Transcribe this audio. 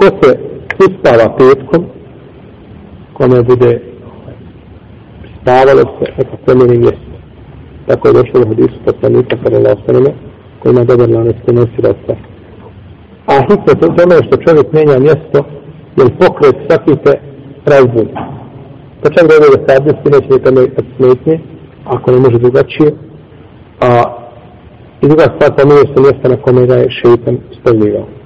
ko se uspava petkom, kome bude spavalo se oko temeni mjesto. Tako je došlo u hadisu poslanika kada je koji ima dobar lanac prenosilaca. A hitno to tome što čovjek mijenja mjesto, jer pokret sakite razbuni. Pa čak da je da sadnje, sineće neće me smetnje, ako ne može drugačije. A i druga stvar, pomijenje se mjesta na kome ga je šeitan stavljivao.